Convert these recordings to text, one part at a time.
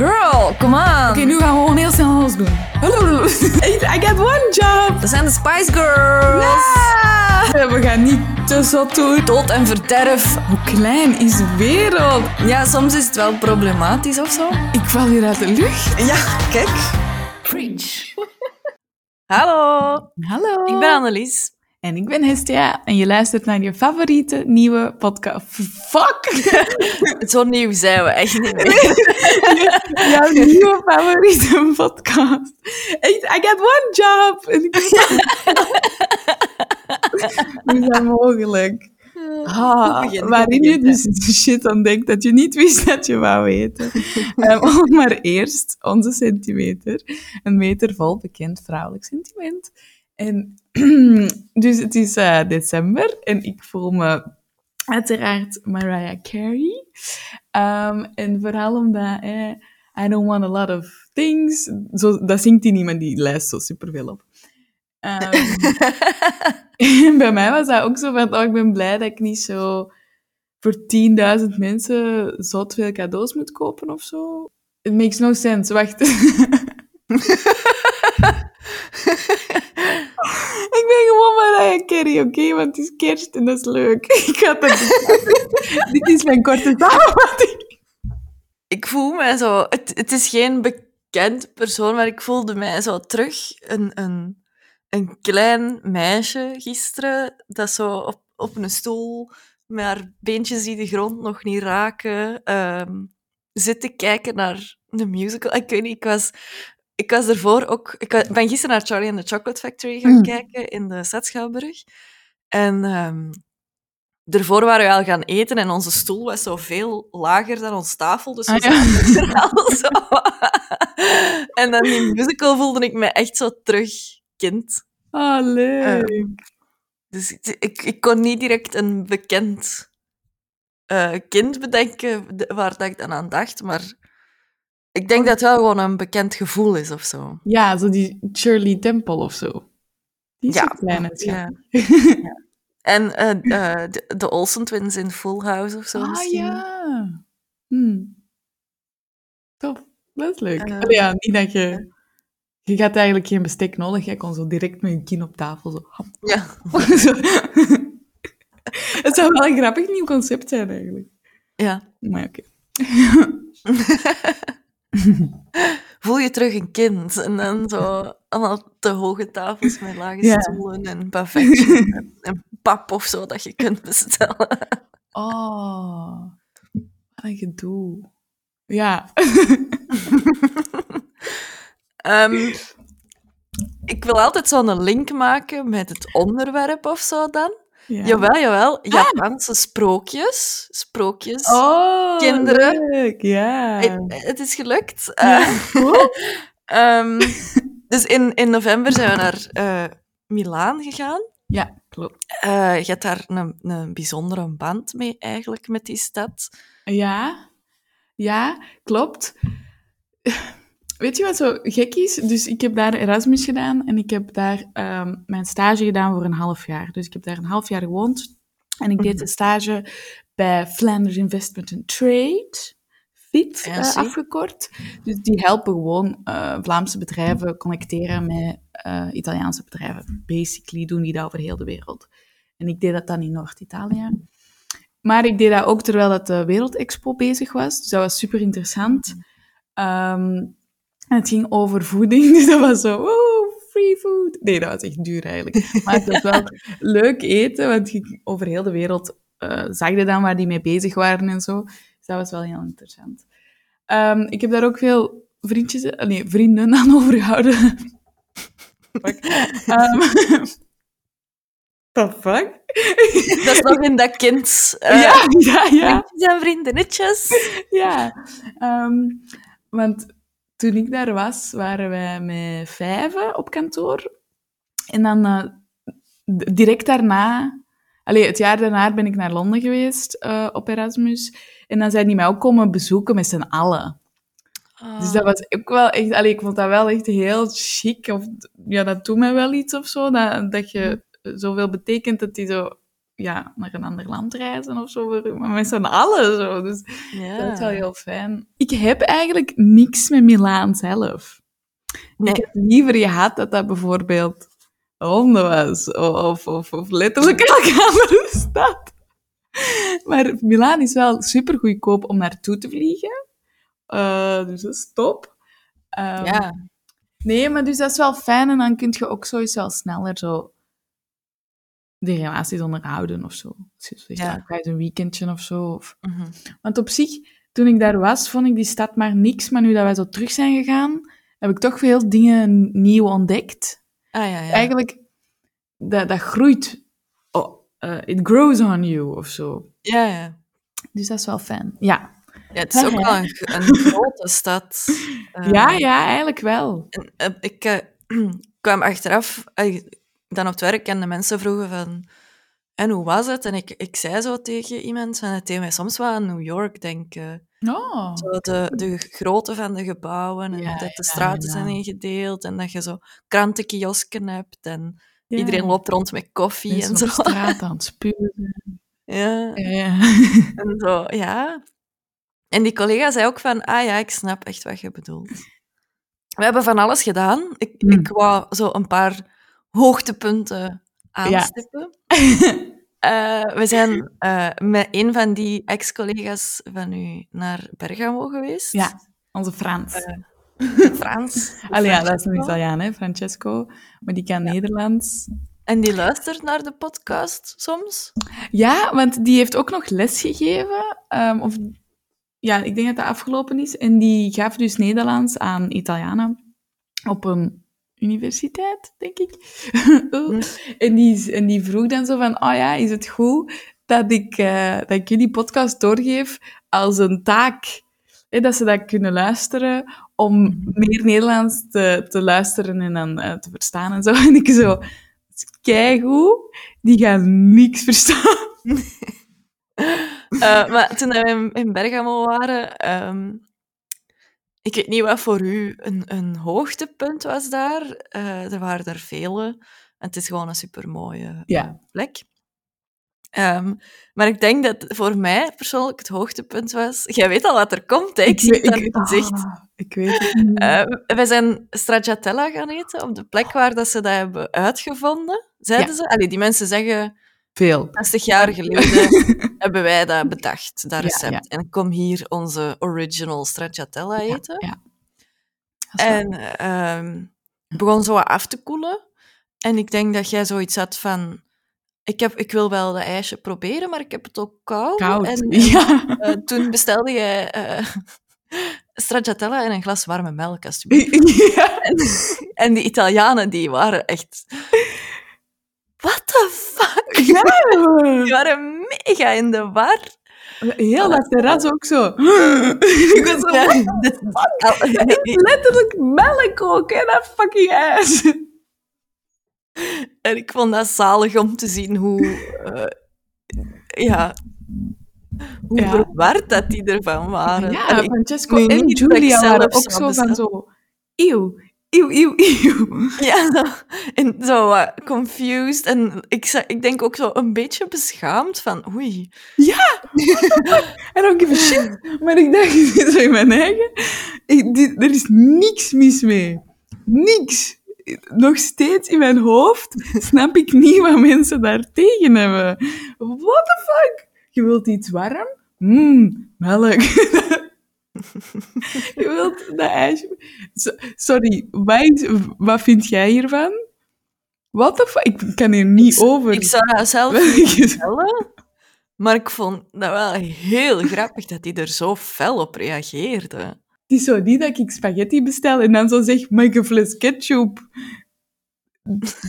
Girl, come on. Oké, nu gaan we gewoon heel snel alles doen. I got one job. Dat zijn de Spice Girls. Ja, We gaan niet te zot doen. Dood en verderf. Hoe klein is de wereld? Ja, soms is het wel problematisch of zo. Ik val hier uit de lucht. Ja, kijk. Preach. Hallo, Hallo. ik ben Annelies. En ik ben Hestia. En je luistert naar je favoriete nieuwe podcast. Fuck! Zo nieuw zijn we echt niet meer. Jouw nieuwe favoriete podcast. Echt, I got one job. Hoe is dat mogelijk? Ah, goed waarin je dus shit aan denkt dat je niet wist dat je wou weten. Ehm, maar eerst onze centimeter. Een meter vol bekend vrouwelijk sentiment. En dus het is eh, december en ik voel me uiteraard Mariah Carey. Ehm, en vooral omdat eh, I don't want a lot of things. Zo, dat zingt hij niet, maar die lijst zo superveel op. En bij mij was dat ook zo van, oh, ik ben blij dat ik niet zo voor 10.000 mensen zo veel cadeaus moet kopen of zo. It makes no sense. Wacht. ik ben gewoon Mariah Carey, oké? Want het is kerst en dat is leuk. Ik Dit is mijn korte samenvatting. Ik voel mij zo... Het, het is geen bekend persoon, maar ik voelde mij zo terug een, een, een klein meisje gisteren dat zo op, op een stoel met haar beentjes die de grond nog niet raken ehm, zit te kijken naar de musical. Ik weet niet, ik was... Ik was ervoor ook... Ik ben gisteren naar Charlie and the Chocolate Factory gaan Mm. kijken in de Stad Schouwburg. En ehm daarvoor waren we al gaan eten en onze stoel was zo veel lager dan ons tafel. Dus we Ah, ja. er al zo. En dan in musical voelde ik me echt zo terug kind. Leuk. Dus ik, ik, ik kon niet direct een bekend eh, kind bedenken de- waar dat ik dan aan dacht, maar ik denk dat het wel gewoon een bekend gevoel is of zo. Ja, zo die Shirley Temple of zo. Die is Ja, klein. Ja. En eh, eh, de, de Olsen Twins in Full House of zo Ah misschien. ja. Hm. Tof. Dat is leuk. Eh. Ja, niet dat je... Je gaat eigenlijk geen bestek nodig. Je kon zo direct met je kin op tafel zo... Ja. Het zou wel een grappig nieuw concept zijn, eigenlijk. ja. Maar oké. Voel je terug een kind. En dan zo allemaal te hoge tafels met lage Ja. stoelen en buffetjes en, en pap of zo dat je kunt bestellen. Oh. Wat een gedoe. Ja. Ehm, ik wil altijd zo'n link maken met het onderwerp of zo dan. Ja. Jawel, jawel. Japanse sprookjes. Sprookjes. Oh, Kinderen. leuk. Ja. Het, het is gelukt. Ja, Eh, ehm, dus in, in november zijn we naar eh Milaan gegaan. Ja, klopt. Eh, je hebt daar een, een bijzondere band mee eigenlijk met die stad. Ja, ja, klopt. Weet je wat zo gek is? Dus ik heb daar Erasmus gedaan en ik heb daar ehm, mijn stage gedaan voor een half jaar. Dus ik heb daar een half jaar gewoond en ik deed Mhm. een stage bij Flanders Investment and Trade, FIT eh, afgekort. Dus die helpen gewoon eh, Vlaamse bedrijven connecteren met eh, Italiaanse bedrijven. Basically doen die dat over heel de wereld. En ik deed dat dan in Noord-Italië. Maar ik deed dat ook terwijl dat de Wereldexpo bezig was. Dus dat was super interessant. Ehm, en het ging over voeding, dus dat was zo, wow, free food. Nee, dat was echt duur eigenlijk. Maar het was wel leuk eten, want je, over heel de wereld eh zag je dan waar die mee bezig waren en zo. Dus dat was wel heel interessant. Ehm, ik heb daar ook veel vriendjes, eh, nee, vrienden aan overgehouden. Fuck. Ehm, the fuck? Dat is nog in dat kind. eh, ja, ja, ja. vriendjes en vriendinnetjes. Ja, ehm, want toen ik daar was, waren wij met vijven op kantoor. En dan eh, direct daarna, allee, het jaar daarna ben ik naar Londen geweest eh, op Erasmus. En dan zijn die mij ook komen bezoeken met z'n allen. Dus dat was ook wel echt, allee, ik vond dat wel echt heel chic. Of, ja, dat doet mij wel iets of zo, dat, dat je zoveel betekent dat die zo ja, naar een ander land reizen of zo, maar met z'n allen zo. Dus Ja. dat is wel heel fijn. Ik heb eigenlijk niks met Milaan zelf. Nee. Ik heb liever gehad dat dat bijvoorbeeld Ronde was, of, of, of letterlijk elke andere stad. Maar Milaan is wel super goedkoop om naartoe te vliegen. Eh, dus dat is top. Ehm, Ja. Nee, maar dus dat is wel fijn en dan kun je ook sowieso wel sneller zo die relaties onderhouden of zo. Je zegt, Ja. eens een weekendje of zo. Of... Mhm. Want op zich, toen ik daar was, vond ik die stad maar niks. Maar nu dat wij zo terug zijn gegaan, heb ik toch veel dingen nieuw ontdekt. Ah ja, ja. Eigenlijk, dat, dat groeit. Oh, eh, it grows on you of zo. Ja, ja. Dus dat is wel fijn. Ja, ja het is ook wel een, een grote stad. Ja, ja eigenlijk wel. En, eh, ik eh, kwam achteraf, dan op het werk, en de mensen vroegen van... En hoe was het? En ik, ik zei zo tegen iemand, van, het deed mij soms wel aan New York denken. Oh. Zo de, de grootte van de gebouwen, en Ja, dat de straten ja. zijn ingedeeld, en dat je zo krantenkiosken hebt, en iedereen loopt rond met koffie en zo. straat aan het spuwen. Ja, Ja, ja. en zo, ja. En die collega zei ook van, ah ja, ik snap echt wat je bedoelt. We hebben van alles gedaan. Ik, ik wou zo een paar hoogtepunten aanstippen. Eh, we zijn eh, met een van die ex-collega's van u naar Bergamo geweest. Ja, onze Frans. Eh, Frans. Allee, ja, dat is een. Italiaan, hè, Francesco. Maar die kan Nederlands. En die luistert naar de podcast soms. Ja, want die heeft ook nog les gegeven. ehm, of, ja, ik denk dat dat afgelopen is. En die gaf dus Nederlands aan Italianen op een universiteit, denk ik. Oeh. en, die, en die vroeg dan zo van, oh ja, is het goed dat ik, eh, dat ik jullie podcast doorgeef als een taak? Hè, dat ze dat kunnen luisteren om meer Nederlands te, te luisteren en dan eh, te verstaan en zo. En ik zo, dat is keigoed, die gaan niks verstaan. Eh, maar toen we in, in Bergamo waren, ehm, ik weet niet wat voor u een, een hoogtepunt was daar. Eh, er waren er vele. En het is gewoon een supermooie Ja. plek. Ehm, maar ik denk dat voor mij persoonlijk het hoogtepunt was... Jij weet al wat er komt, hè? Ik, zie het aan je gezicht. ah, ik weet het niet. Eh, wij zijn stracciatella gaan eten op de plek waar dat ze dat hebben uitgevonden, zeiden Ja. ze. Allee, die mensen zeggen, Veel. 60 jaar geleden hebben wij dat bedacht, dat recept. ja. En kom hier onze original stracciatella eten. ja. En ehm, begon zo wat af te koelen. En ik denk dat jij zoiets had van... Ik, heb, ik wil wel dat ijsje proberen, maar ik heb het ook koud. koud. En, ja. eh, toen bestelde jij eh stracciatella en een glas warme melk, alsjeblieft. En, en die Italianen, die waren echt... What the fuck? Die waren mega in de war. Heel dat terras ook zo. ik was zo, Ja, letterlijk melk ook, hè, dat fucking ijs. En ik vond dat zalig om te zien hoe... eh, ja... Hoe Ja. verward dat die ervan waren. Ja, En Francesco en Julia waren ook zo van zo... Eeuw, eeuw, eeuw, eeuw. ja, zo, en zo wat confused. En ik, ik denk ook zo een beetje beschaamd van... Oei. Ja! I don't give a shit. Maar ik dacht zo in mijn eigen... Ik, dit, er is niks mis mee. Niks. Nog steeds in mijn hoofd snap ik niet wat mensen daar tegen hebben. What the fuck? Je wilt iets warm? Mmm, melk. Je wilt dat ijsje... Sorry, wat, wat vind jij hiervan? What the fuck? Ik kan hier niet over. Ik zou dat zelf niet vertellen. Maar ik vond dat wel heel grappig dat hij er zo fel op reageerde. Het is zo niet dat ik spaghetti bestel en dan zo zeg, mag ik een fles ketchup?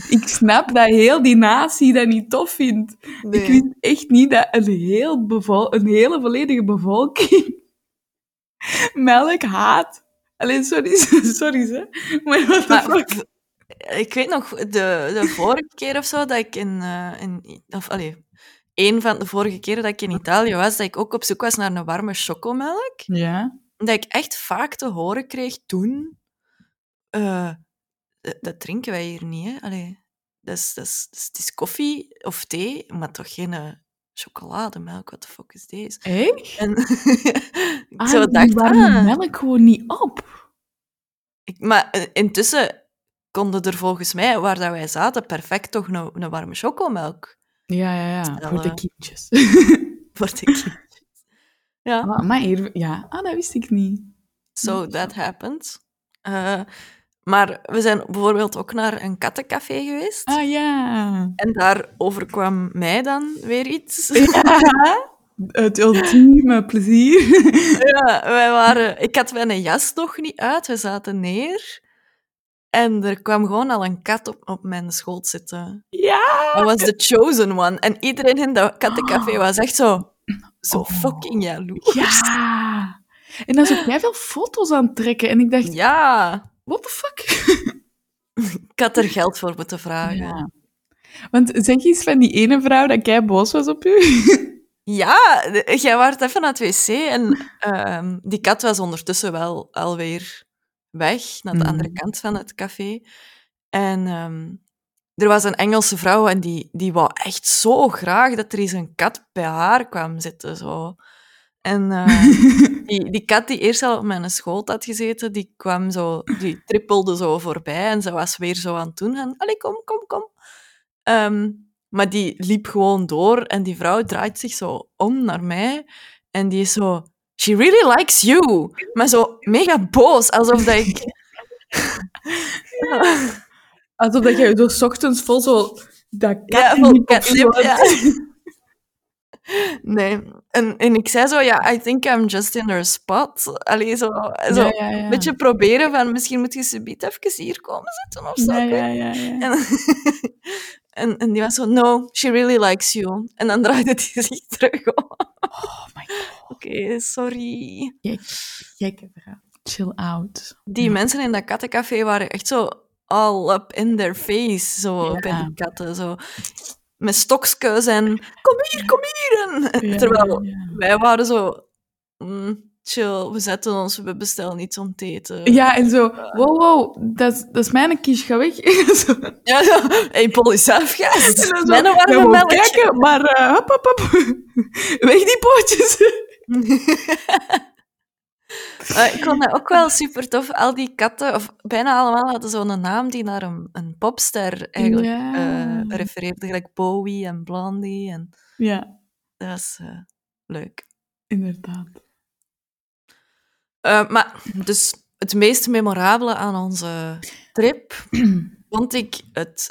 Ik snap dat heel die natie dat niet tof vindt. Ik wist echt niet dat een, heel bevol een hele volledige bevolking melk haat. Alleen sorry, sorry, hè. Maar wat de fuck? ik weet nog, de, de vorige keer of zo dat ik in... eh, in of, allee, een van de vorige keren dat ik in Italië was, dat ik ook op zoek was naar een warme chocomelk. Ja. Dat ik echt vaak te horen kreeg toen... eh, dat, dat drinken wij hier niet, hè. Allee, dus, dus, dus het is koffie of thee, maar toch geen eh, chocolademelk. What the fuck is deze? Echt? En ik Ah, zo die dacht, ah, melk gewoon niet op. ik- maar eh, intussen konden er volgens mij, waar dat wij zaten, perfect toch een, een warme chocomelk Ja, ja, ja. Voor de Stellen. kindjes. voor de kindjes. Ja, Ah, maar hier, ja, ah, dat wist ik niet. so that happened. Eh, maar we zijn bijvoorbeeld ook naar een kattencafé geweest. Ah ja. En daar overkwam mij dan weer iets. ja. Het ultieme plezier. Ja, wij waren... Ik had mijn jas nog niet uit, we zaten neer. En er kwam gewoon al een kat op, op mijn schoot zitten. ja. Dat was the chosen one. En iedereen in dat kattencafé was echt zo... Zo Oh. fucking jaloers. Ja. En dan zo jij veel foto's aan het trekken. En ik dacht, Ja. What the fuck? Ik had er geld voor moeten vragen. Ja, Ja. Want zeg eens van die ene vrouw dat jij boos was op u. de- jij was even naar het wc en ehm, die kat was ondertussen wel alweer weg, naar de Mhm. andere kant van het café. En ehm, er was een Engelse vrouw en die, die wou echt zo graag dat er eens een kat bij haar kwam zitten. Zo. En eh, die, die kat die eerst al op mijn schoot had gezeten, die kwam zo, die trippelde zo voorbij en ze was weer zo aan het doen. En, allee, kom, kom, kom. Ehm, maar die liep gewoon door en die vrouw draait zich zo om naar mij en die is zo... She really likes you. Maar zo mega boos, alsof dat ik... Alsof dat jij 's ochtends vol zo dat Ja, kat vol catnip, ja. Nee. En, en ik zei zo, ja, I think I'm just in her spot. Allee, zo, zo Ja, ja, ja. een beetje proberen van, misschien moet je subiet even hier komen zitten of zo. En, en, en die was zo, no, she really likes you. En dan draaide hij zich terug om. Oh my god. Oké, sorry. Gekke vrouw. Chill out. Die mensen in dat kattencafé waren echt zo all up in their face, zo bij die katten. Zo. Met stokjes en kom hier, kom hier. En, Ja, terwijl ja. wij waren zo mm, chill, we zetten ons, we bestellen iets om te eten. Ja, en zo, wow, wow, dat is, dat is mijn kies, ga weg. Zo. Ja, zo, hey, Polly zelf, gast. Mijn ja, warme melk. kijken, maar hop, hop, hop. Weg die pootjes. Eh, ik vond dat ook wel super tof. Al die katten, of bijna allemaal, hadden zo'n naam die naar een, een popster eigenlijk Ja. eh, refereerde. Gelijk Bowie en Blondie. En Ja, dat was eh, leuk. inderdaad. Maar dus het meest memorabele aan onze trip vond ik het,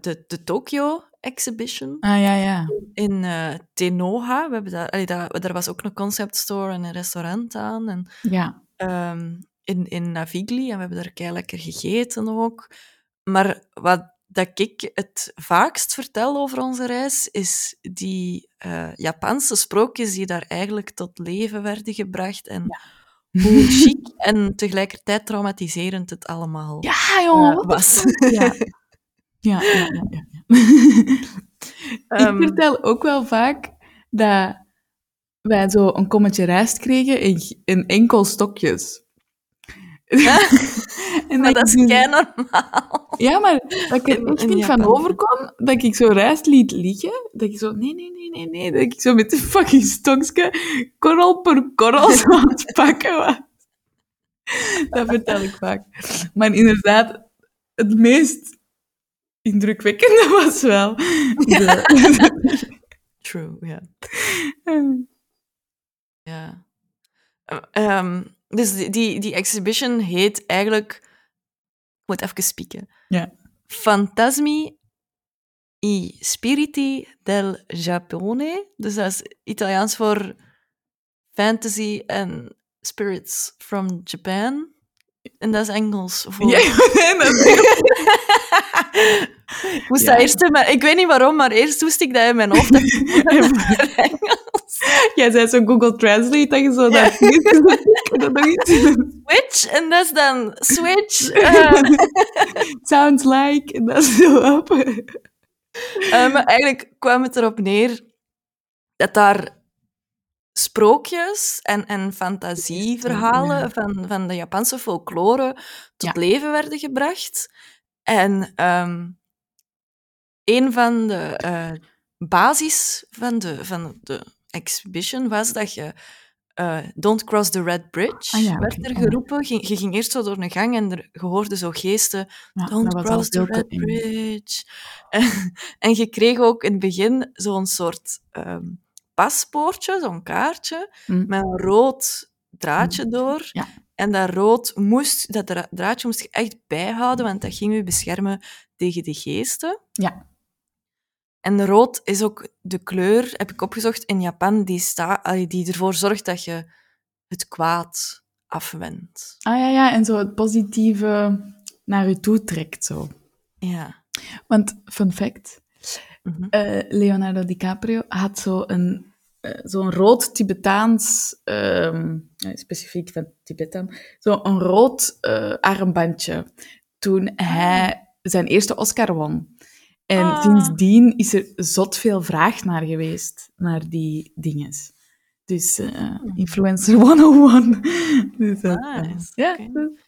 de, de Tokyo Exhibition Ah, ja, ja. in eh Tenoha. We hebben daar, allee, daar, daar was ook een concept store en een restaurant aan. En Ja. ehm, in, in Navigli en we hebben daar kei lekker gegeten ook. Maar wat dat ik het vaakst vertel over onze reis, is die eh, Japanse sprookjes die daar eigenlijk tot leven werden gebracht en hoe chic en tegelijkertijd traumatiserend het allemaal Ja, jongen, eh, was. Ja. Ja, ja, ja, ja. ja. Ehm, ik vertel ook wel vaak dat wij zo een kommetje rijst kregen in, in enkel stokjes. en maar dat is ik kei normaal. Ja, maar dat ik er niet van overkwam, dat ik zo rijst liet liggen, dat ik zo, nee, nee, nee, nee, nee, dat ik zo met een fucking stokje korrel per korrel zo aan het pakken was. Dat vertel ik vaak. Maar inderdaad, het meest indrukwekkende was wel... de- True, ja. Ja. Eh, ehm, dus die, die, die exhibition heet eigenlijk... Ik moet even spieken. Ja. Fantasmi i spiriti del Giappone. Dus dat is Italiaans voor fantasy and spirits from Japan. En dat is Engels voor... Ja, nee, dat is- ik moest Ja. dat eerst... in mijn- Ik weet niet waarom, maar eerst moest ik dat in mijn hoofd. Engels. Jij zei zo Google Translate, dat je zo Ja. dat... Switch, en dat is dan switch. eh, Sounds like, en dat is zo op. eh, maar eigenlijk kwam het erop neer dat daar sprookjes en, en fantasieverhalen van, van de Japanse folklore tot Ja. leven werden gebracht. En ehm, een van de eh, basis van de, van de exhibition was dat je eh, Don't Cross the Red Bridge Ah ja, werd er geroepen. Ging- je ging eerst zo door een gang en er, je hoorde zo geesten Ja, Don't cross the red bridge. En, en je kreeg ook in het begin zo'n soort ehm, paspoortje, zo'n kaartje, Hm. met een rood draadje door. Ja. En dat rood moest, dat dra- draadje moest je echt bijhouden, want dat ging je beschermen tegen de geesten. Ja. En rood is ook de kleur, heb ik opgezocht, in Japan, die, sta, allee, die ervoor zorgt dat je het kwaad afwendt. Ah ja, ja, en zo het positieve naar je toe trekt, zo. Ja. Want, fun fact, Mhm. eh, Leonardo DiCaprio had zo een, zo'n rood Tibetaans, ehm, specifiek van Tibetan, zo'n rood eh, armbandje toen hij zijn eerste Oscar won. En Ah. sindsdien is er zot veel vraag naar geweest, naar die dinges. Dus eh, Influencer 101. dus, dat, eh, Nice, ja,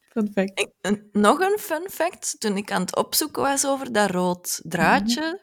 fun fact. Ik, nog een fun fact. Toen ik aan het opzoeken was over dat rood draadje,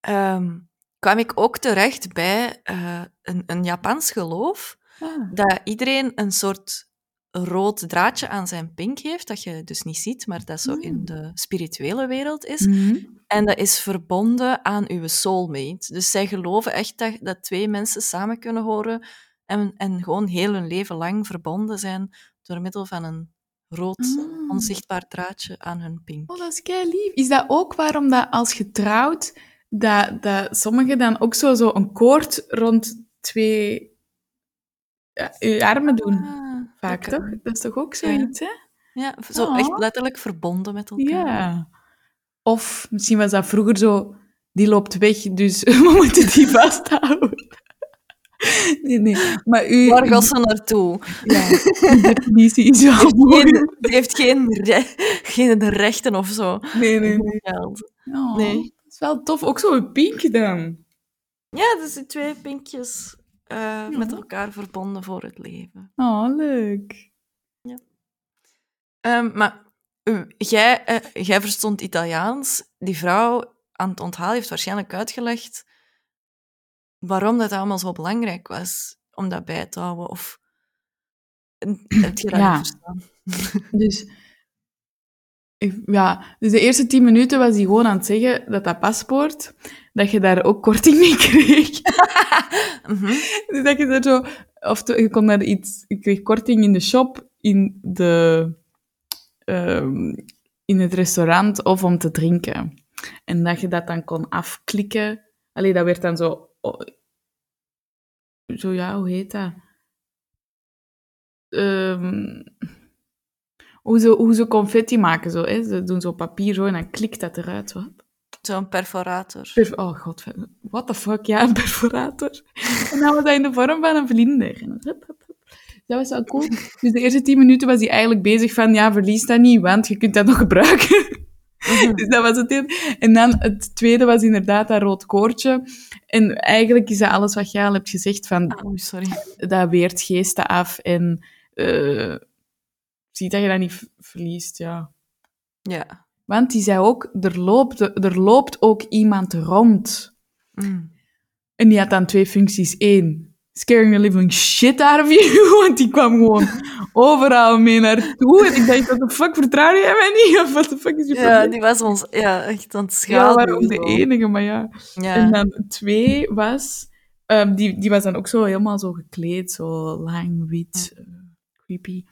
ehm, kwam ik ook terecht bij eh, een, een Japans geloof Ah. dat iedereen een soort rood draadje aan zijn pink heeft, dat je dus niet ziet, maar dat zo in de spirituele wereld is. Mhm. En dat is verbonden aan uw soulmate. Dus zij geloven echt dat, dat twee mensen samen kunnen horen en, en gewoon heel hun leven lang verbonden zijn door middel van een rood, Ah. onzichtbaar draadje aan hun pink. Oh, dat is kei lief. Is dat ook waarom dat als je trouwt, dat, dat sommigen dan ook zo, zo een koord rond twee ja, armen doen? Ah, Vaak, dat toch? Dat is toch ook zoiets, hè? Ja, zo Oh. echt letterlijk verbonden met elkaar. Ja. Of misschien was dat vroeger zo, die loopt weg, dus we moeten die vasthouden. Nee, nee. Maar u... Waar gaat ze naartoe? Ja, uw definitie is wel die heeft geen, re- geen rechten of zo. Nee, nee, nee. Oh, Nee. Wel tof. Ook zo een pink dan. Ja, dus die twee pinkjes eh, met elkaar verbonden voor het leven. Oh, leuk. Ehm, maar u- jij, eh, jij verstond Italiaans. Die vrouw aan het onthaal heeft waarschijnlijk uitgelegd waarom dat allemaal zo belangrijk was om dat bij te houden. Of heb je dat Ja. verstaan? Dus, ja, dus de eerste tien minuten was hij gewoon aan het zeggen dat dat paspoort, dat je daar ook korting mee kreeg. Mhm. Dus dat je daar zo, of je kon daar iets, je kreeg korting in de shop, in de, ehm, in het restaurant of om te drinken. En dat je dat dan kon afklikken. Allee, dat werd dan zo, oh, zo ja, hoe heet dat? Ehm, hoe, ze, hoe ze confetti maken, zo, hè? Ze doen zo papier zo en dan klikt dat eruit. Wat? Zo'n perforator. Perf- oh god, what the fuck, ja, een perforator. en dan was dat in de vorm van een vlinder. En dan hup, hup, hup. Dat was wel cool. Dus de eerste tien minuten was hij eigenlijk bezig van, ja, verlies dat niet, want je kunt dat nog gebruiken. dus dat was het eerste. En dan het tweede was inderdaad dat rood koordje. En eigenlijk is dat alles wat jij al hebt gezegd, van, oei, sorry. dat weert geesten af en eh zie dat je dat niet verliest, ja. Ja. Want die zei ook, er loopt, er loopt ook iemand rond. Mm. En die had dan twee functies. Eén, scaring the living shit out of you, want die kwam gewoon overal mee naartoe. En ik dacht, what the fuck, vertrouw jij mij niet? Of what the fuck is je Ja, die was ons ja, echt aan het Ja, schaduwen. waarom de enige, maar ja. Ja. En dan twee was, ehm, die, die was dan ook zo helemaal zo gekleed, zo lang, wit, eh, creepy.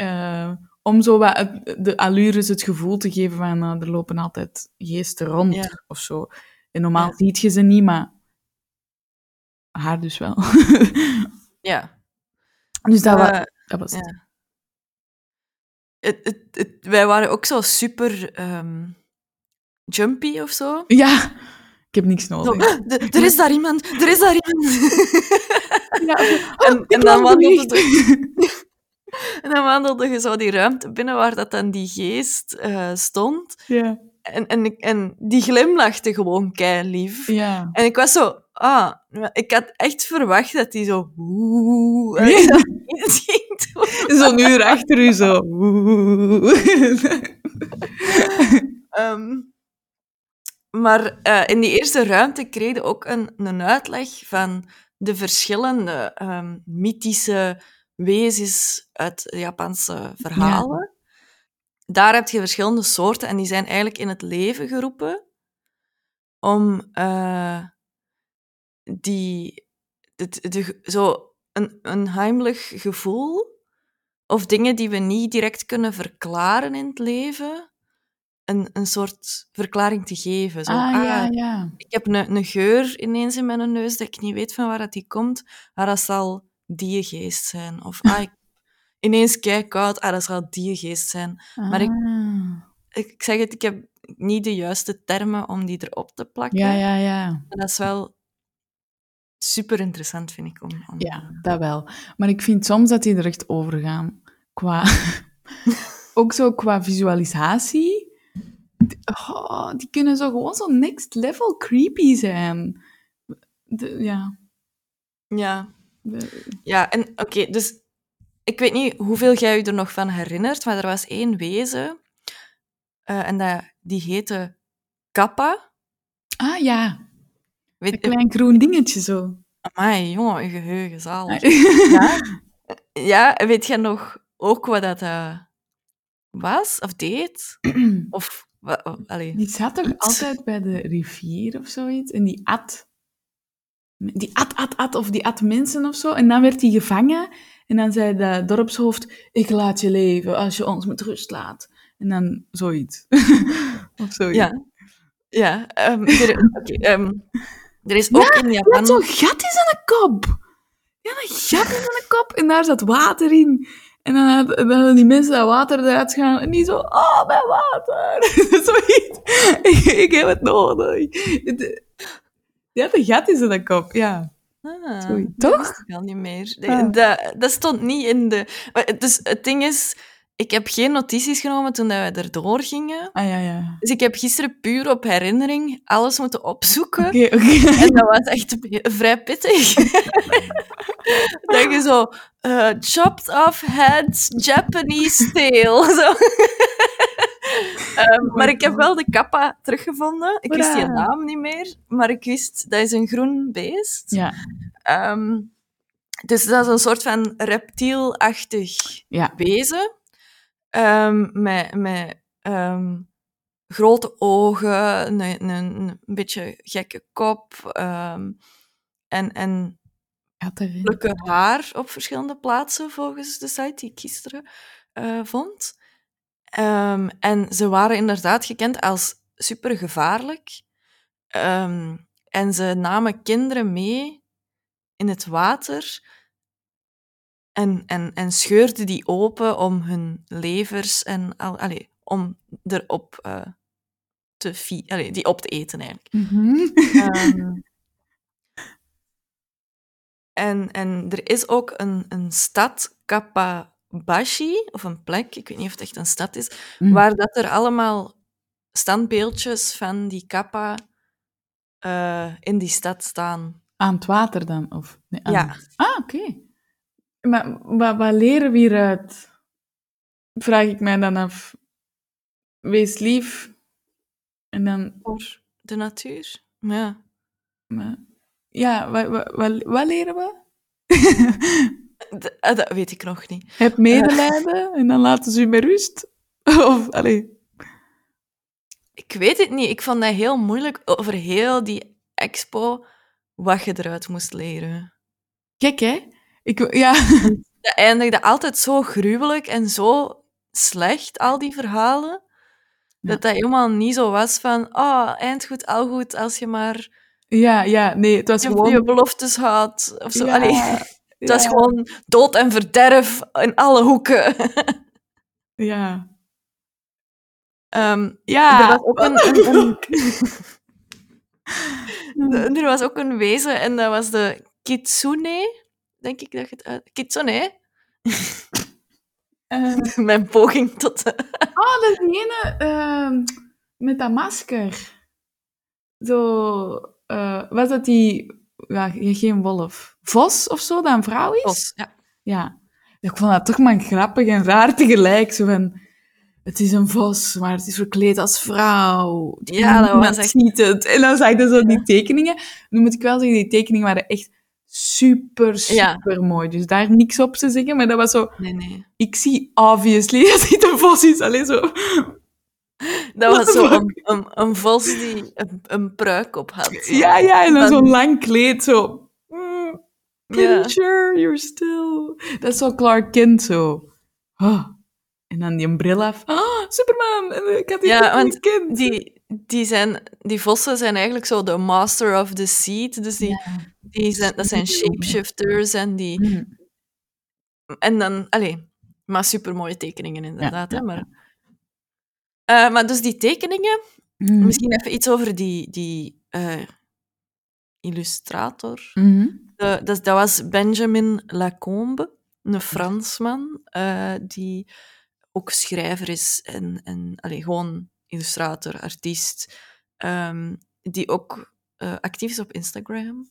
Eh, om zo wat het- de allures, het gevoel te geven van, eh, er lopen altijd geesten rond, Ja. of zo. En normaal Ja. ziet je ze niet, maar haar dus wel. ja. dus dat, wa- Eh, dat was het. Het, het, het- wij waren ook zo super ehm, jumpy of zo. Ja, ik heb niks Zo, nodig. "D- er is daar iemand, er is daar iemand. Ja, en, ik en, dan bericht. de, en dan wandelde je zo die ruimte binnen waar dat dan die geest eh, stond. ja, En, en, en die glimlachte gewoon kei lief. ja. En ik was zo, ah, ik had echt verwacht dat hij zo, ging doen. Zo'n uur achter u zo. Ehm, maar eh, in die eerste ruimte kreeg je ook een, een uitleg van de verschillende ehm, mythische wezens uit Japanse verhalen. Daar heb je verschillende soorten en die zijn eigenlijk in het leven geroepen om eh, die, de, de, zo een, een heimelijk gevoel of dingen die we niet direct kunnen verklaren in het leven, een, een soort verklaring te geven. Zo, ah, ja, ah, ja. Ik heb een, een geur ineens in mijn neus dat ik niet weet van waar dat die komt, maar dat zal die geest zijn. Of ah, ik, ineens kijk koud, ah, dat zal die geest zijn. Maar ik, Ah. ik zeg het, ik heb niet de juiste termen om die erop te plakken. Ja, ja, ja. En dat is wel super interessant, vind ik. Om, om Ja, dat wel. Maar ik vind soms dat die er echt over gaan. Qua... ook zo qua visualisatie. Oh, die kunnen zo gewoon zo next level creepy zijn. De- ja. Ja, ja en oké, dus ik weet niet hoeveel jij je er nog van herinnert, maar er was één wezen eh, en dat, die heette Kappa. Ah ja, een Weet, klein groen dingetje zo. amai, jongen, je geheugen zalig. ja. Ja, weet je nog ook wat dat eh, was of deed? Of, wa-. Die zat toch altijd bij de rivier of zoiets? En die at. Die at, at, at, of die at mensen of zo. En dan werd hij gevangen. En dan zei de dorpshoofd: Ik laat je leven als je ons met rust laat. En dan zoiets. of zoiets. Ja, ja ehm, er, ehm, er is ook in Japan... had zo'n gat in zijn kop. Ja, een gat in zijn kop. En daar zat water in. En dan had- dan hadden die mensen dat water eruit gaan. En die zo, oh, mijn water. Zoiets. Ik, ik heb het nodig. Het- Had een gat in zijn kop, ja. Ah, Sorry, dat toch? ik al niet meer. Ah. Dat, dat stond niet in de... maar Dus het ding is, ik heb geen notities genomen toen dat we erdoor gingen. Ah, ja, ja. Dus ik heb gisteren puur op herinnering alles moeten opzoeken. En dat was echt vrij pittig. dat je zo... eh, chopped off heads, Japanese tail. Zo. Ehm, maar ik heb wel de kappa teruggevonden. Ik wist die naam niet meer, maar ik wist dat is een groen beest. Ja, Ehm, dus dat is een soort van reptielachtig ja. wezen. Ehm, met met grote ogen, een, een, een beetje gekke kop. en, en haar op verschillende plaatsen, volgens de site die ik gisteren eh, vond. Ehm, en ze waren inderdaad gekend als supergevaarlijk. Ehm, en ze namen kinderen mee in het water en, en, en scheurden die open om hun levers en al, allee, om erop eh, te die op te eten eigenlijk. Mhm. Ehm, en, en er is ook een, een stad, Kappabashi, of een plek, ik weet niet of het echt een stad is, Mm. waar dat er allemaal standbeeldjes van die kappa eh, in die stad staan. Aan het water dan? Of, nee, aan- Ja. Ah, oké. Maar wat, wat leren we hieruit? Vraag ik mij dan af. Wees lief. En dan... Voor de natuur. Ja. Maar, ja, wat, wat, wat, wat leren we? Eh, dat weet ik nog niet. Heb medelijden en dan laten ze u met rust. Of, allee. Ik weet het niet. Ik vond dat heel moeilijk over heel die expo wat je eruit moest leren. Gek, hè? Ik, ja. Dat eindigde altijd zo gruwelijk en zo slecht, al die verhalen. Ja. Dat dat helemaal niet zo was van, oh, eind goed, al goed, als je maar ja, ja, nee, het was je, gewoon... je beloftes had. Of zo. Ja, Allee, het was ja. gewoon dood en verderf in alle hoeken. Ja. Ehm, Ja. Er was ook een, een- een- er was ook een wezen en dat was de kitsune. Denk ik dat je het uit... Kitsune? Eh, Mijn poging tot... oh, dat is die ene ehm, met dat masker. Zo... eh, was dat die... Ja, geen wolf. Vos of zo, dat een vrouw is? Bos, ja. Ja. Ik vond dat toch maar grappig en raar tegelijk. Zo van... het is een vos, maar het is verkleed als vrouw. Ja, dat was echt- niet het. En dan zag je zo die tekeningen. Nu moet ik wel zeggen, die tekeningen waren echt super, Ja. super mooi. Dus daar niks op te zeggen, maar dat was zo... Nee, nee. Ik zie obviously dat dit een vos is. Alleen zo... Dat was zo een, een, een vos die een, een pruik op had. zo. Ja, ja, en dan Dan- zo'n lang kleed, zo... Mm, Ja. sure you're still... Dat is zo Clark Kent, zo. Ah. En dan die bril af. Ah, Superman! En ik had die Ja, want Kent. Die, die, zijn, die vossen zijn eigenlijk zo de master of the seed. Dus die, die zijn, dat zijn shapeshifters en die... Mm. En dan, allee, maar supermooie tekeningen inderdaad. Ja, hè, maar, Eh, maar dus die tekeningen, Mm. misschien even iets over die, die eh, illustrator. Mhm. De- dat, dat was Benjamin Lacombe, een Fransman, eh, die ook schrijver is en, en allee, gewoon illustrator, artiest, ehm, die ook actief is op Instagram,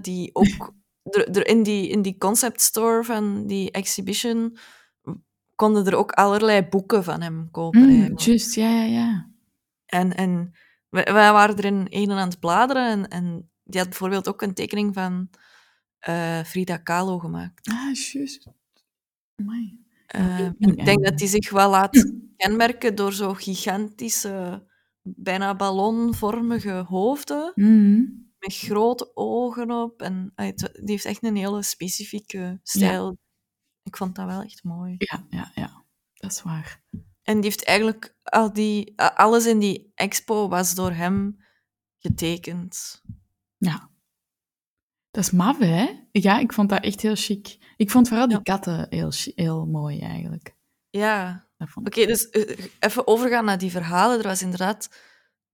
die ook in, die, in die concept store van die exhibition konden er ook allerlei boeken van hem kopen. Mm. Juist, ja, ja, ja. En, en wij, wij waren er in een aan het bladeren en, en die had bijvoorbeeld ook een tekening van eh, Frida Kahlo gemaakt. Ah, juist. Amai. Eh, en niet ik denk dat die zich wel laat kenmerken door zo gigantische, bijna ballonvormige hoofden Mhm. met grote ogen op. En ah, die heeft echt een hele specifieke stijl. Ik vond dat wel echt mooi. Ja, ja, ja. Dat is waar. En die heeft eigenlijk al die, alles in die expo was door hem getekend. Ja. Dat is maf, hè? Ja, ik vond dat echt heel chic. Ik vond vooral die Ja. katten heel, heel mooi, eigenlijk. Ja, oké, dus eh, even overgaan naar die verhalen. Er was inderdaad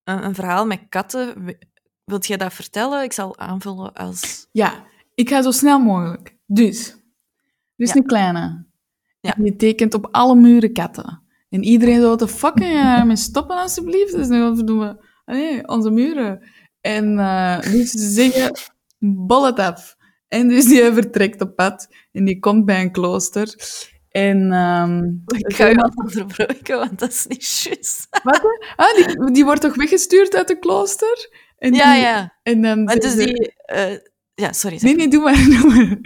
een, een verhaal met katten. Wi- Wilt jij dat vertellen? Ik zal aanvullen als... Ja, ik ga zo snel mogelijk. Dus, is Ja. een kleine. Ja. En tekent op alle muren katten. En iedereen zo, what the fuck, stoppen alsjeblieft? Dus dan doen we, nee, onze muren. En dus ze zeggen, bollet af. En dus die vertrekt op pad. En die komt bij een klooster. En... ehm, Ik ga je wel onderbreken, want dat is niet juist. Wat? Ah, die, die wordt toch weggestuurd uit de klooster? En Ja, die- ja. En dan Maar dus die... eh, ja, sorry. Nee, nee, doe maar, doe maar.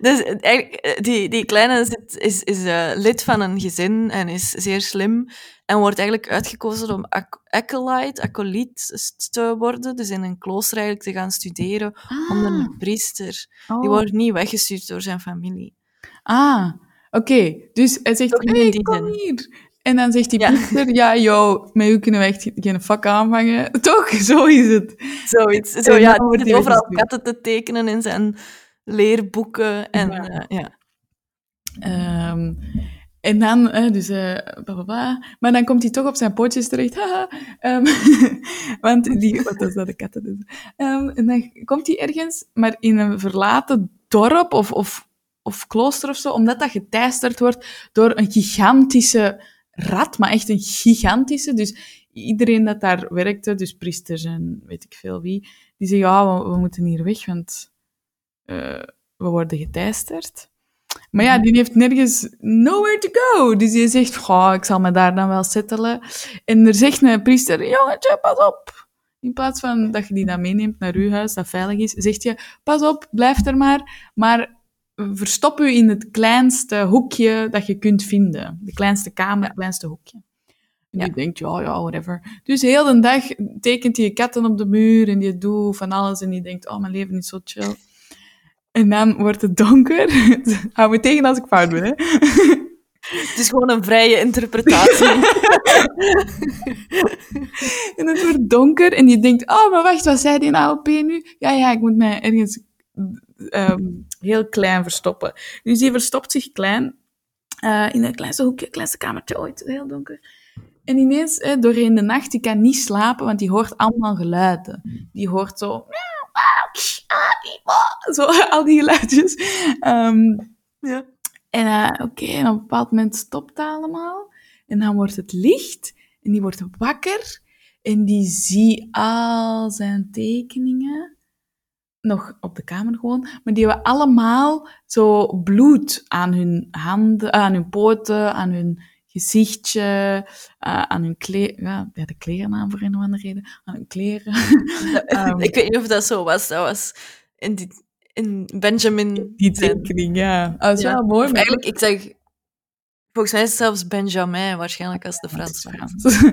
Dus eigenlijk, eh, die, die kleine zit, is, is eh, lid van een gezin en is zeer slim. En wordt eigenlijk uitgekozen om ac- acolyte, acolyt te worden. Dus in een klooster eigenlijk te gaan studeren onder Ah, een priester. oh. Die wordt niet weggestuurd door zijn familie. Ah, oké. Dus hij zegt, hey, die kom hier. En dan zegt die Ja. priester, ja, joh, met u kunnen we echt geen vak aanvangen. Toch, zo is het. Zoiets. Zo, ja, die overal katten te tekenen in zijn leerboeken. En Ja. eh, ja. Ehm, en dan, eh, dus, bla. Maar dan komt hij toch op zijn pootjes terecht. Haha. Ehm, want die, wat is dat, de katten dus. En dan komt hij ergens, maar in een verlaten dorp of, of, of klooster of zo, omdat dat geteisterd wordt door een gigantische rat, maar echt een gigantische. Dus iedereen dat daar werkte, dus priesters en weet ik veel wie, die zeggen, ja, we, we moeten hier weg, want we worden geteisterd. Maar ja, die heeft nergens nowhere to go. Dus die zegt, goh, ik zal me daar dan wel settelen. En er zegt een priester, jongetje, pas op. In plaats van dat je die dan meeneemt naar uw huis, dat veilig is, zegt je, pas op, blijf er maar. Maar verstop u in het kleinste hoekje dat je kunt vinden. De kleinste kamer, het kleinste hoekje. En Ja. die denkt, ja, ja, whatever. Dus heel de dag tekent hij katten op de muur en die doet van alles. En die denkt, oh, mijn leven is zo chill. En dan wordt het donker. Hou me tegen als ik fout ben, hè. Het is gewoon een vrije interpretatie. En het wordt donker en die denkt, oh, maar wacht, wat zei die nou op nu? Ja, ja, ik moet mij ergens ehm, heel klein verstoppen. Dus die verstopt zich klein, eh, in het kleinste hoekje, kleinste kamertje ooit, heel donker. En ineens, eh, doorheen de nacht, die kan niet slapen, want die hoort allemaal geluiden. Die hoort zo... Zo, al die geluidjes. Ehm, ja. en eh, oké, en op een bepaald moment stopt het allemaal. En dan wordt het licht. En die wordt wakker. En die ziet al zijn tekeningen. Nog op de kamer gewoon. Maar die hebben allemaal zo bloed aan hun handen, aan hun poten, aan hun gezichtje, eh, aan hun kleren, ja, bij de kleren aan voor een of andere reden, aan hun kleren. Ehm, ik weet niet of dat zo was. Dat was in, die, in Benjamin. die tekening, ja. Dat is Ja. wel mooi. Maar eigenlijk, ik zeg... Volgens mij is het zelfs Benjamin, waarschijnlijk als de ook- Frans.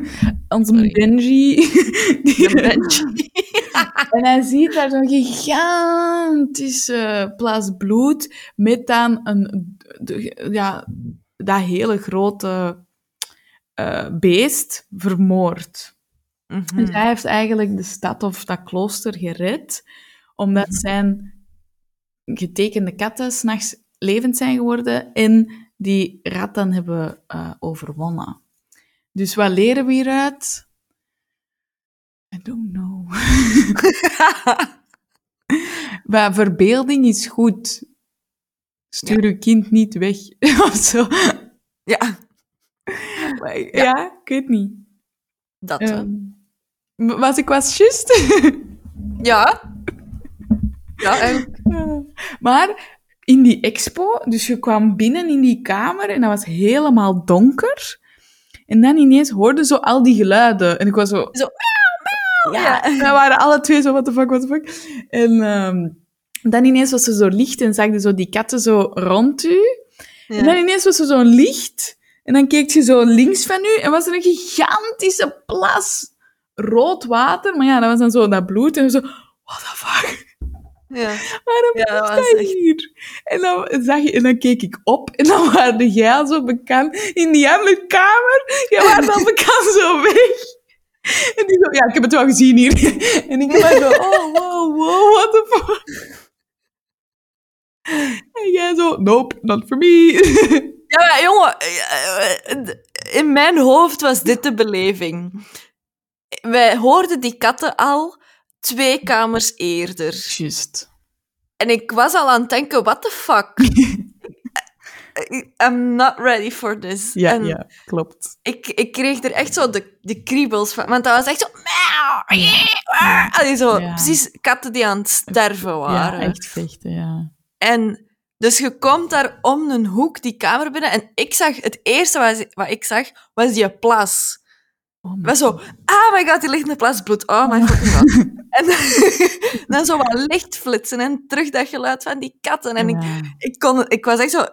Onze. Benji. die- Benji. En hij ziet daar zo'n gigantische plas bloed met dan een, de- ja, dat hele grote eh, beest vermoord. Dus hij heeft eigenlijk de stad of dat klooster gered, omdat Mhm. zijn getekende katten s'nachts levend zijn geworden en die ratten hebben eh, overwonnen. Dus wat leren we hieruit? I don't know. Maar verbeelding is goed. Stuur uw kind niet weg. of zo. ja, Maar Ja. ik weet niet. dat. Ehm, was ik was juist? Ja. Ja, eigenlijk. maar in die expo, dus je kwam binnen in die kamer en dat was helemaal donker. En dan ineens hoorde zo al die geluiden. En ik was zo... Zo, Ja, en we waren alle twee zo, what the fuck, what the fuck. En ehm, dan ineens was er zo licht en zag je zo die katten zo rond u. En dan ineens was er zo'n licht. En dan keek je zo links van u en was er een gigantische plas rood water. Maar ja, dat was dan zo dat bloed. En zo, what the fuck? Ja. Waarom Ja, dat was echt- hier? En dan, zag je, en dan keek ik op en dan waren jij al zo bekend in die andere kamer. Jij was al bekend zo weg. En die zo, ja, ik heb het wel gezien hier. En ik was zo, oh, wow, wow, what the fuck? En jij zo, nope, not for me. Ja, maar jongen, eh, in mijn hoofd was dit de beleving. Wij hoorden die katten al twee kamers eerder. Just. En ik was al aan het denken, what the fuck? I'm not ready for this. Ja, en ja, klopt. Ik, ik kreeg er echt zo de, de kriebels van. Want dat was echt zo... Allee, zo Ja. Precies katten die aan het sterven Ja, waren. echt vechten, ja. En dus je komt daar om een hoek die kamer binnen en ik zag, het eerste wat, wat ik zag, was die plas. Oh was zo, ah my god, die ligt in de plas bloed. Oh my god. En dan zo wat licht flitsen en terug dat geluid van die katten. En ik, Ja. ik, kon, ik was echt zo,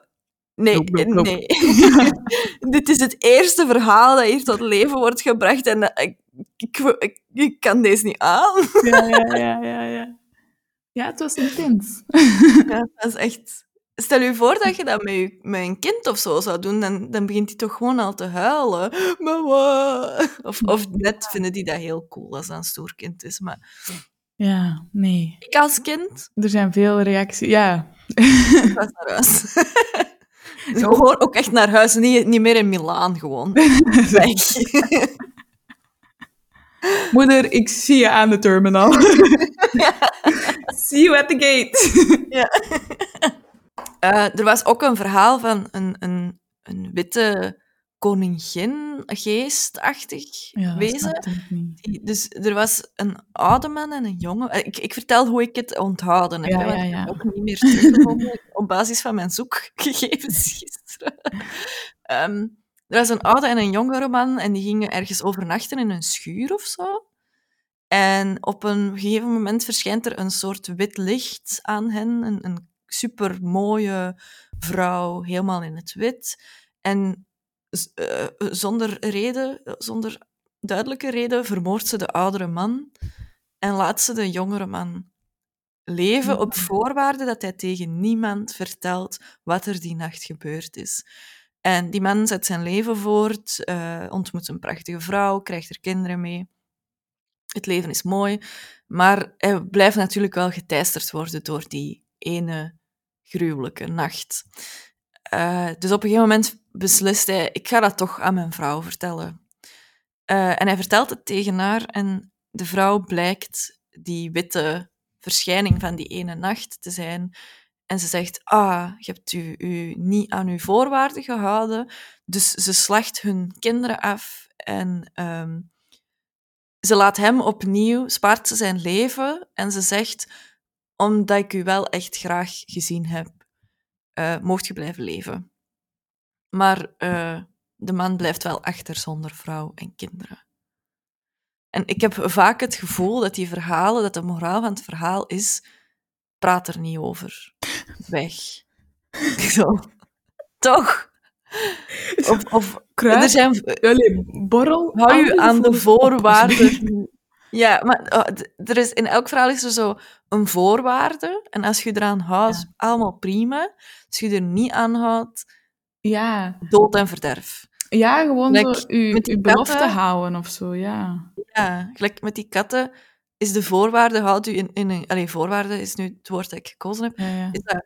nee, Nope, nope, nope. nee. Dit is het eerste verhaal dat hier tot leven wordt gebracht en dat- ik, ik, ik, ik kan deze niet aan. ja, ja, ja, ja, ja. Ja, het was intens. Ja, dat is echt... Stel je voor dat je dat met, je, met een kind of zo zou doen, dan, dan begint hij toch gewoon al te huilen. Mama. Of, of net vinden die dat heel cool als dat een stoer kind is. Maar Ja, nee. ik als kind Er zijn veel reacties. Ja. ik was naar huis. Gewoon ook echt naar huis, niet, niet meer in Milaan gewoon. Weg. Moeder, ik zie je aan de terminal. See you at the gate. Eh, er was ook een verhaal van een, een, een witte koningin, geestachtig Ja, wezen. Die- Dus er was een oude man en een jonge. eh, Ik, ik vertel hoe ik het onthouden heb. Ja, hè, want ja, ik ja. heb ook niet meer teruggevonden op basis van mijn zoekgegevens gisteren. Ehm, er was een oude en een jongere man en die gingen ergens overnachten in een schuur of zo. En op een gegeven moment verschijnt er een soort wit licht aan hen. Een, een supermooie vrouw, helemaal in het wit. En eh, zonder reden, zonder duidelijke reden, vermoordt ze de oudere man en laat ze de jongere man leven op voorwaarde dat hij tegen niemand vertelt wat er die nacht gebeurd is. En die man zet zijn leven voort, eh, ontmoet een prachtige vrouw, krijgt er kinderen mee. Het leven is mooi, maar hij blijft natuurlijk wel geteisterd worden door die ene gruwelijke nacht. Eh, dus op een gegeven moment beslist hij, ik ga dat toch aan mijn vrouw vertellen. Eh, en hij vertelt het tegen haar en de vrouw blijkt die witte verschijning van die ene nacht te zijn. En ze zegt, ah, je hebt u, niet aan uw voorwaarden gehouden. Dus ze slacht hun kinderen af en ehm, ze laat hem opnieuw, spaart ze zijn leven en ze zegt, omdat ik u wel echt graag gezien heb, eh, mocht je blijven leven. Maar eh, de man blijft wel achter zonder vrouw en kinderen. En ik heb vaak het gevoel dat die verhalen, dat de moraal van het verhaal is, praat er niet over. Weg. Zo. Toch? Of, of Kruid? er zijn, Allee, borrel? hou je aan de voor- voorwaarden. Ja, maar oh, er is, in elk verhaal is er zo een voorwaarde. En als je eraan houdt, Ja. allemaal prima. Als je er niet aan houdt, Ja. dood en verderf. ja, gewoon Like, zo met uw belofte houden of zo, ja. Ja, gelijk met die katten is de voorwaarde, houd u in, in een... Allee, voorwaarde is nu het woord dat ik gekozen heb. ja, ja. Is dat,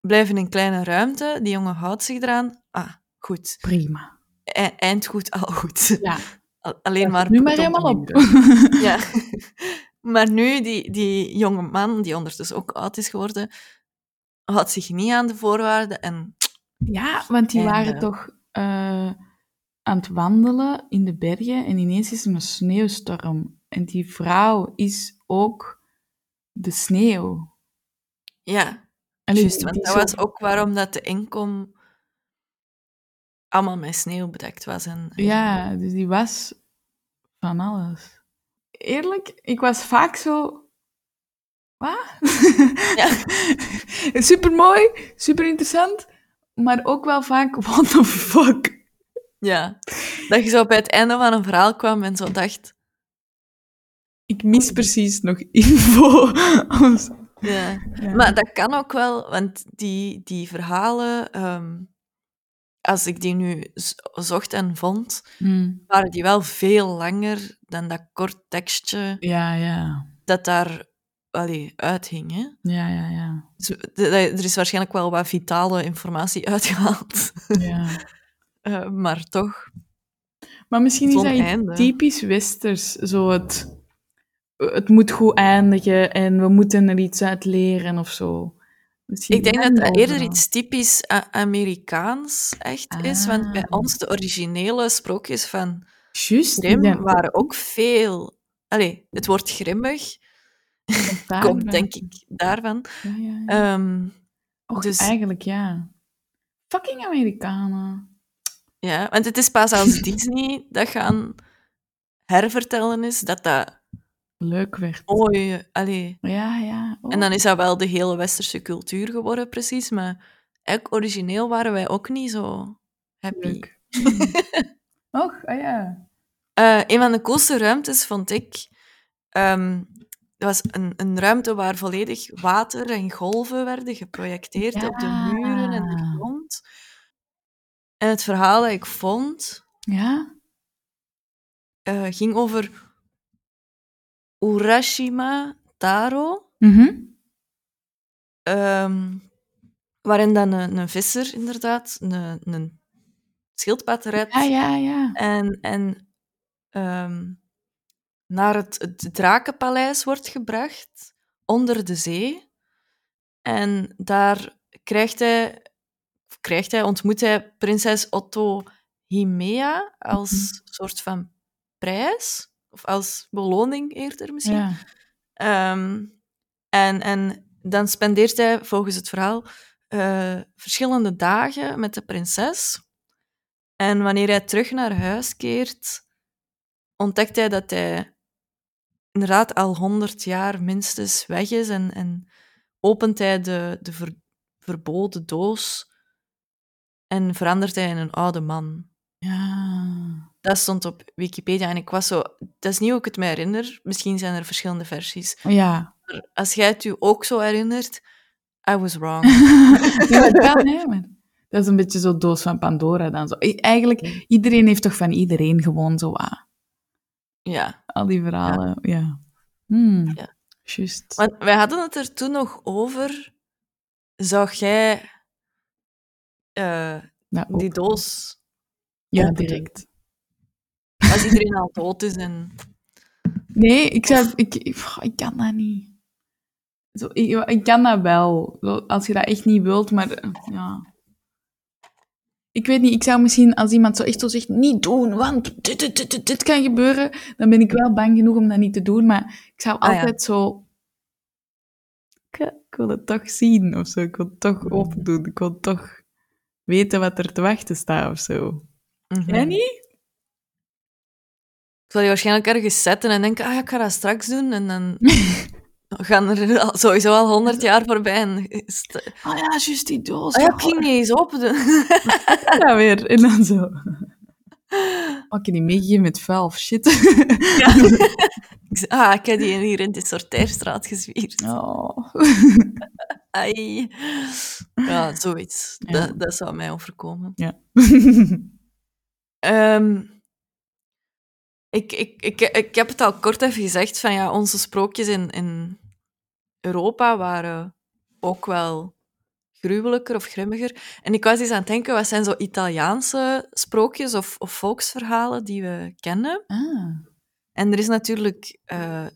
blijf in een kleine ruimte, die jongen houdt zich eraan. Ah, goed. Prima. E- eind goed, al goed. Ja, Al- Alleen maar... nu maar helemaal op. Ja. Maar nu, die, die jonge man, die ondertussen ook oud is geworden, houdt zich niet aan de voorwaarden en... Ja, want die En, waren toch eh, aan het wandelen in de bergen en ineens is er een sneeuwstorm. En die vrouw is ook de sneeuw. Ja, Want dat zo- was ook waarom dat de inkom allemaal met sneeuw bedekt was. En, Ja, dus die was van alles. Eerlijk, ik was vaak zo... Wat? Ja. super mooi, super interessant, maar ook wel vaak, what the fuck? Ja. Dat je zo bij het einde van een verhaal kwam en zo dacht... Ik mis precies nog info. Ja. Ja. Maar dat kan ook wel, want die, die verhalen, ehm, als ik die nu zocht en vond, Hmm. waren die wel veel langer dan dat kort tekstje Ja, ja. dat daar allee, uithing. Hè? Ja, ja, ja. Dus, er is waarschijnlijk wel wat vitale informatie uitgehaald, ja. Eh, maar toch. Maar misschien is dat einde. typisch westers. Zo het, het moet goed eindigen en we moeten er iets uit leren of zo. Misschien Ik denk dat dat eerder iets typisch A- Amerikaans echt is, want bij Ah. ons de originele sprookjes van Grimm zijn waren ook veel... Allee, het woord grimmig komt denk ik daarvan. Ja, ja, ja. Ehm, Och, dus- eigenlijk ja. Fucking Amerikanen. ja, want het is pas als Disney dat gaan hervertellen is, dat dat Leuk werd. mooi... Allee, Ja, ja. Oh, en dan is dat wel de hele westerse cultuur geworden, precies, maar origineel waren wij ook niet zo happy. leuk. Och, ah ja. Eh, een van de coolste ruimtes vond ik. ehm dat was een, een ruimte waar volledig water en golven werden geprojecteerd op de muren en de grond. En het verhaal dat ik vond Ja? eh, ging over Urashima Taro, Mhm. ehm, waarin dan een, een visser inderdaad een, een schildpad redt. Ja, ja, ja. En, en ehm, naar het, het drakenpaleis wordt gebracht, onder de zee. En daar krijgt hij, krijgt hij, ontmoet hij prinses Otto Himea als Mhm. soort van prijs, of als beloning eerder misschien. ja. Ehm, en, en dan spendeert hij, volgens het verhaal, eh, verschillende dagen met de prinses. En wanneer hij terug naar huis keert, ontdekt hij dat hij inderdaad al honderd jaar minstens weg is. En, en opent hij de, de ver- verboden doos en verandert hij in een oude man. Ja. Dat stond op Wikipedia en ik was zo... Dat is niet hoe ik het me herinner. Misschien zijn er verschillende versies. Ja. Maar als jij het je ook zo herinnert, I was wrong. ja, dat hè, maar dat is een beetje zo doos van Pandora dan zo. Eigenlijk, iedereen heeft toch van iedereen gewoon zo ah, ja. al die verhalen. Ja. Hmm. Ja. Juist. Want wij hadden het er toen nog over. Zou jij eh, Ja, die doos, ja, direct. Als iedereen al dood is en... Nee, ik, zou, ik, ik, ik kan dat niet. Zo, ik, ik kan dat wel, als je dat echt niet wilt, maar eh, ja. Ik weet niet, ik zou misschien als iemand zo echt zo zegt, niet doen, want dit, dit, dit, dit, dit kan gebeuren, dan ben ik wel bang genoeg om dat niet te doen, maar ik zou Ah, ja. altijd zo... Ik, ik wil het toch zien, of zo. Ik wil het toch open doen. Ik wil toch weten wat er te wachten staat, of zo. Mhm. Jij niet? Ik zal die waarschijnlijk ergens zetten en denken, ah ja, ik ga dat straks doen. En dan gaan er sowieso al honderd jaar voorbij. En is het- Ah ja, juist die doos. ah ja, ik ging niet eens open doen. Ja, weer. En dan zo. Mag je die meegeven met vuil of shit? Ik zei, ah, ik heb die hier in de sorteerstraat gezwierd. Oh. Ai. Ja, zoiets. Ja. Dat, dat zou mij overkomen. Ja. Ehm, ik, ik, ik, ik heb het al kort even gezegd, van ja, onze sprookjes in, in Europa waren ook wel gruwelijker of grimmiger. En ik was eens aan het denken, wat zijn zo Italiaanse sprookjes of, of volksverhalen die we kennen? Ah, En er is natuurlijk eh,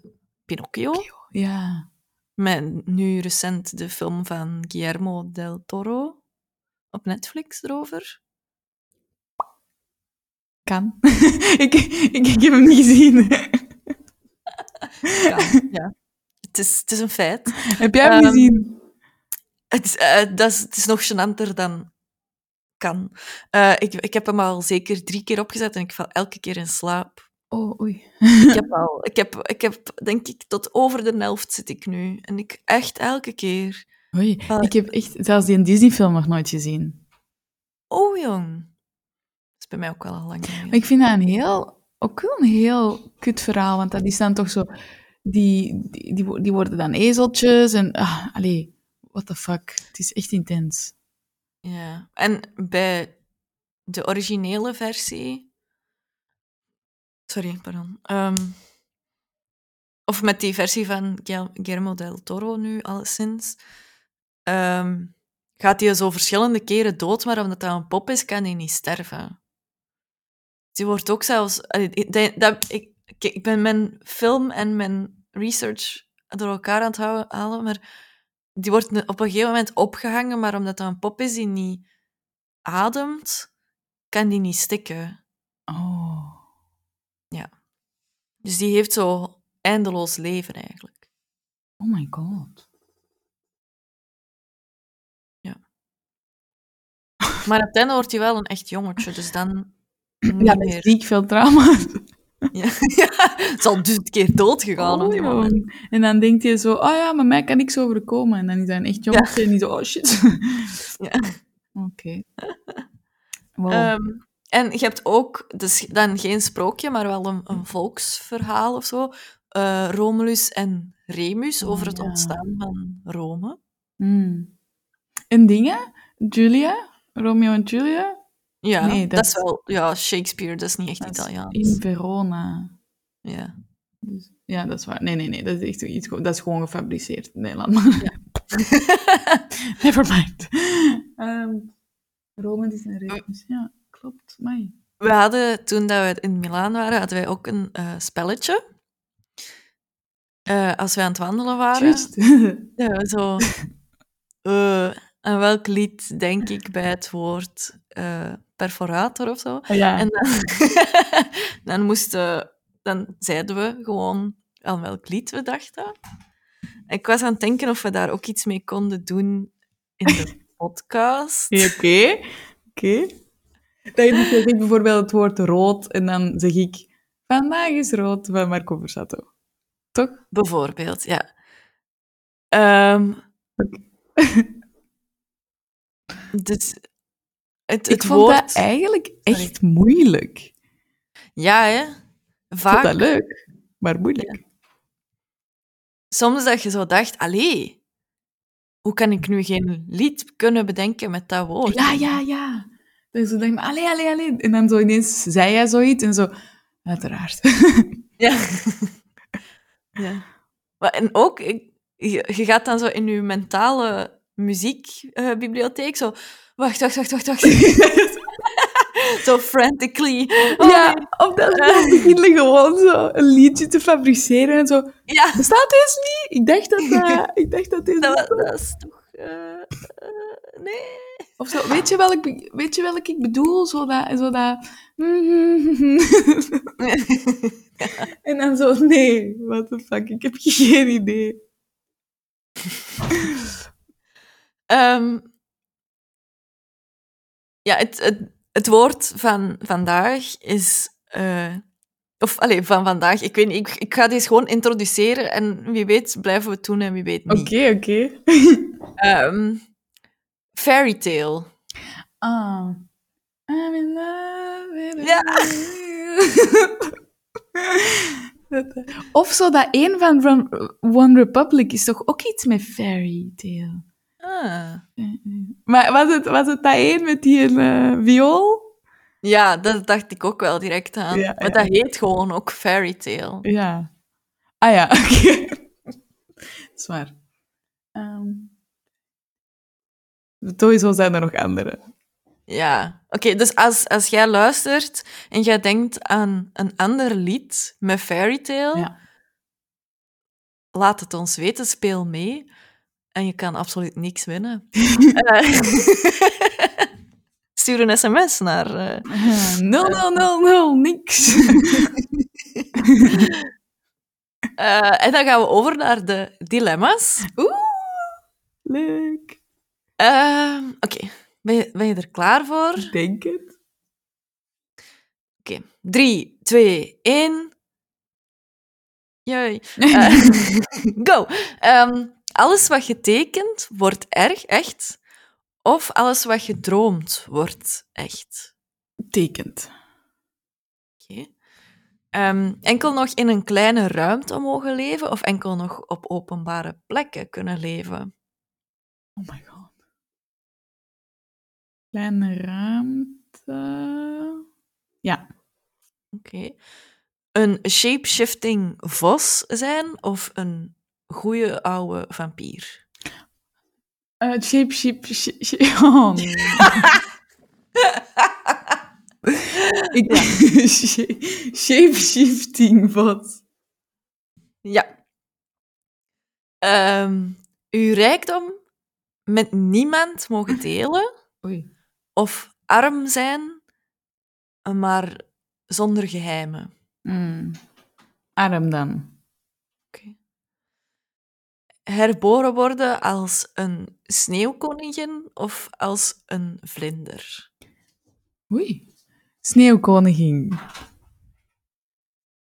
Pinocchio, ja. met nu recent de film van Guillermo del Toro op Netflix erover. Kan. ik, ik, ik heb hem niet gezien. Ja, ja. Het, is, het is een feit. heb jij hem Ehm, gezien? Het is, eh, dat is, het is nog gênanter dan kan. Eh, ik, ik heb hem al zeker drie keer opgezet en ik val elke keer in slaap. Oh, oei. Ik heb al, ik heb, ik heb denk ik tot over de helft zit ik nu. En ik echt elke keer. Oei. Ik heb echt zelfs die Disney-film nog nooit gezien. Oh jong. Is bij mij ook wel al lang Maar ik vind dat een heel, ook wel een heel kut verhaal, want dat, die staan toch zo... Die, die, die, wo- die worden dan ezeltjes en... Ah, allee, what the fuck. Het is echt intens. Ja. En bij de originele versie. Sorry, pardon. Ehm, of met die versie van Guil- Guillermo del Toro nu alleszins. ehm, gaat hij zo verschillende keren dood, maar omdat dat een pop is, kan hij niet sterven. Die wordt ook zelfs. ik dat, ik, ben mijn film en mijn research door elkaar aan het halen, maar die wordt op een gegeven moment opgehangen, maar omdat dat een pop is die niet ademt, kan die niet stikken. Oh. Dus die heeft zo eindeloos leven eigenlijk. Oh my god. Maar op het einde wordt hij wel een echt jongetje, dus dan Ja, met ziek veel trauma. Ja, ja, het is al duizend keer dood gegaan op die Oh, moment. En dan denkt hij zo, oh ja, maar mij kan niks overkomen. En dan is hij een echt jongetje en die zo, oh shit. Ja. Oké. Wow. Ehm, en je hebt ook, dus dan geen sprookje, maar wel een, een volksverhaal of zo. eh, Romulus en Remus Oh, over het ja. ontstaan van Rome. Hmm. En dingen? Julia? Romeo en Julia? Ja, Nee, dat, dat is wel ja, Shakespeare, dat is niet echt Dat Italiaans. In Verona. Ja. Dus, ja, dat is waar. Nee, nee, nee. Dat is echt iets, dat is gewoon gefabriceerd in Nederland. Maar... Never mind. Ehm Rome is een Remus. Ja, klopt. Mai. We hadden, toen dat we in Milaan waren, hadden wij ook een eh, spelletje. Eh, als wij aan het wandelen waren. Ja, zo... eh, aan welk lied denk ik bij het woord perforator of zo? ja. En dan, dan moesten... Dan zeiden we gewoon aan welk lied we dachten. Ik was aan het denken of we daar ook iets mee konden doen in de podcast. Oké. Oké. Dat je dus zegt bijvoorbeeld het woord rood en dan zeg ik vandaag is rood van Marco Borsato. Toch? Bijvoorbeeld, ja. Oké. dus het, Ik het vond woord... dat eigenlijk echt moeilijk. Ja, hè. Ik vond Vaak. dat leuk, maar moeilijk. Soms dat je zo dacht, allee, hoe kan ik nu geen lied kunnen bedenken met dat woord? Ja, ja, ja. Dus ik dacht, maar allee, allee, allee. En dan zo ineens zei jij zoiets en zo, uiteraard. Ja. ja. Maar, en ook, ik- je, je gaat dan zo in je mentale muziekbibliotheek zo... Wacht, wacht, wacht, wacht, wacht. zo frantically. Oh, ja, nee. of dat dan beginnen gewoon zo een liedje te fabriceren en zo. Ja, Bestaat deze niet? Ik dacht dat dat... Ik dacht dat deze... dat, dat is toch... eh, eh, nee. Of zo, weet je welk, weet je welk ik bedoel? Zo dat... Zo dat en dan zo, nee, what the fuck, ik heb geen idee. Ehm, ja, het, het, het woord van vandaag is... eh, of alleen van vandaag, ik weet niet, ik, ik ga deze gewoon introduceren en wie weet blijven we het doen en wie weet niet. Oké, oké. Ehm, fairy tale. Ah. I'm in love with Ja. Of zo dat een van One Republic is toch ook iets met fairy tale? Ah. Maar was het, was het dat een met die eh, viool? Ja, dat dacht ik ook wel direct aan. Ja, maar ja. dat heet gewoon ook fairy tale. Ja. Ah ja, oké. Zwaar. Ehm sowieso zijn er nog andere. Ja, oké, dus als, als jij luistert en jij denkt aan een ander lied met fairy tale, Ja. laat het ons weten, speel mee. En je kan absoluut niks winnen. Eh, Stuur een sms naar... eh, 0000, niks. eh, en dan gaan we over naar de dilemma's. Oeh, leuk. Ehm, oké, ben, je, ben je er klaar voor? Ik denk het. Oké, drie, twee, één. Jee. Eh, go. Ehm, alles wat je tekent wordt erg echt, of alles wat je droomt wordt echt. Tekent. Oké. Ehm, enkel nog in een kleine ruimte mogen leven, of enkel nog op openbare plekken kunnen leven. Oh my god. Kleine ruimte. Ja. Oké. Een shapeshifting vos zijn of een goede oude vampier? Uh, shape, shape. Oh, nee. Ik, Shape- Shape-shifting, wat? Ja. Ehm, uw rijkdom met niemand mogen delen Oei. of arm zijn, maar zonder geheimen. Mm. Arm dan. Herboren worden als een sneeuwkoningin of als een vlinder. Oei. Sneeuwkoningin.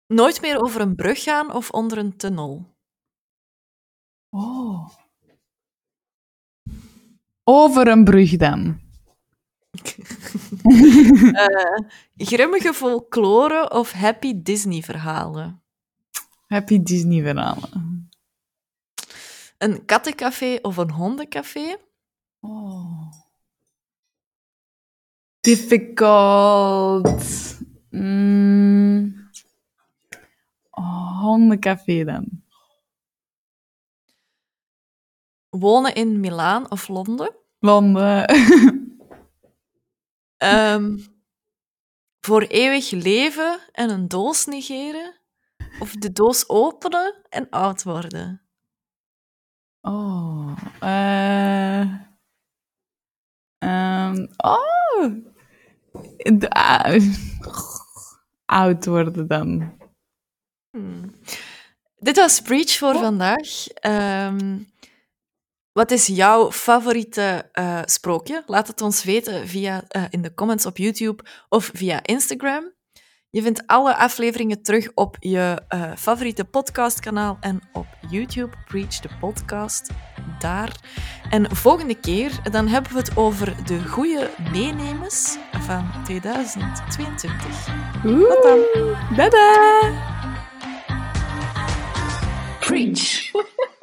Nooit meer over een brug gaan of onder een tunnel. Oh. Over een brug dan. Eh, grimmige folklore of happy Disney-verhalen. Happy Disney verhalen. Een kattencafé of een hondencafé. Oh. Difficult. Mm. Oh, hondencafé dan. Wonen in Milaan of Londen. Londen. Ehm, voor eeuwig leven en een doos negeren. Of de doos openen en oud worden. Oh. ehm, oh. De- ah, oud worden dan. Hmm. Dit was Preach voor Oh. vandaag. Ehm, wat is jouw favoriete eh, sprookje? Laat het ons weten via, eh, in de comments op YouTube of via Instagram. Je vindt alle afleveringen terug op je eh, favoriete podcastkanaal en op YouTube, Preach de podcast, daar. En volgende keer dan hebben we het over de goede meenemens van 2022. Oeh. Tot dan! Dada! Preach.